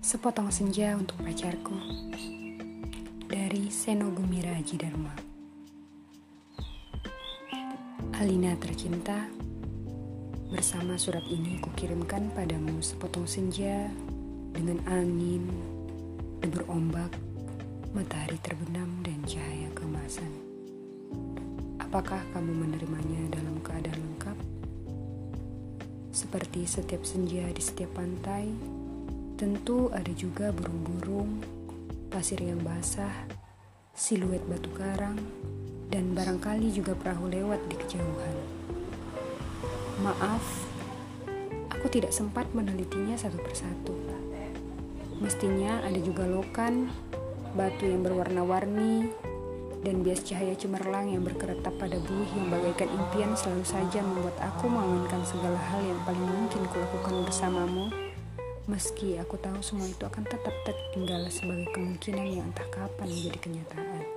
Sepotong senja untuk pacarku. Dari Seno Gumira Haji Dharma Alina tercinta Bersama surat ini kukirimkan padamu sepotong senja Dengan angin, debur ombak, matahari terbenam dan cahaya kemasan. Apakah kamu menerimanya dalam keadaan lengkap? Seperti setiap senja di setiap pantai, tentu ada juga burung-burung, pasir yang basah, siluet batu karang, dan barangkali juga perahu lewat di kejauhan. Maaf, aku tidak sempat menelitinya satu persatu. Mestinya ada juga lokan, batu yang berwarna-warni, dan bias cahaya cemerlang yang berkeretap pada buih yang bagaikan impian selalu saja membuat aku menginginkan segala hal yang paling mungkin kulakukan bersamamu meski aku tahu semua itu akan tetap tertinggal sebagai kemungkinan yang entah kapan menjadi kenyataan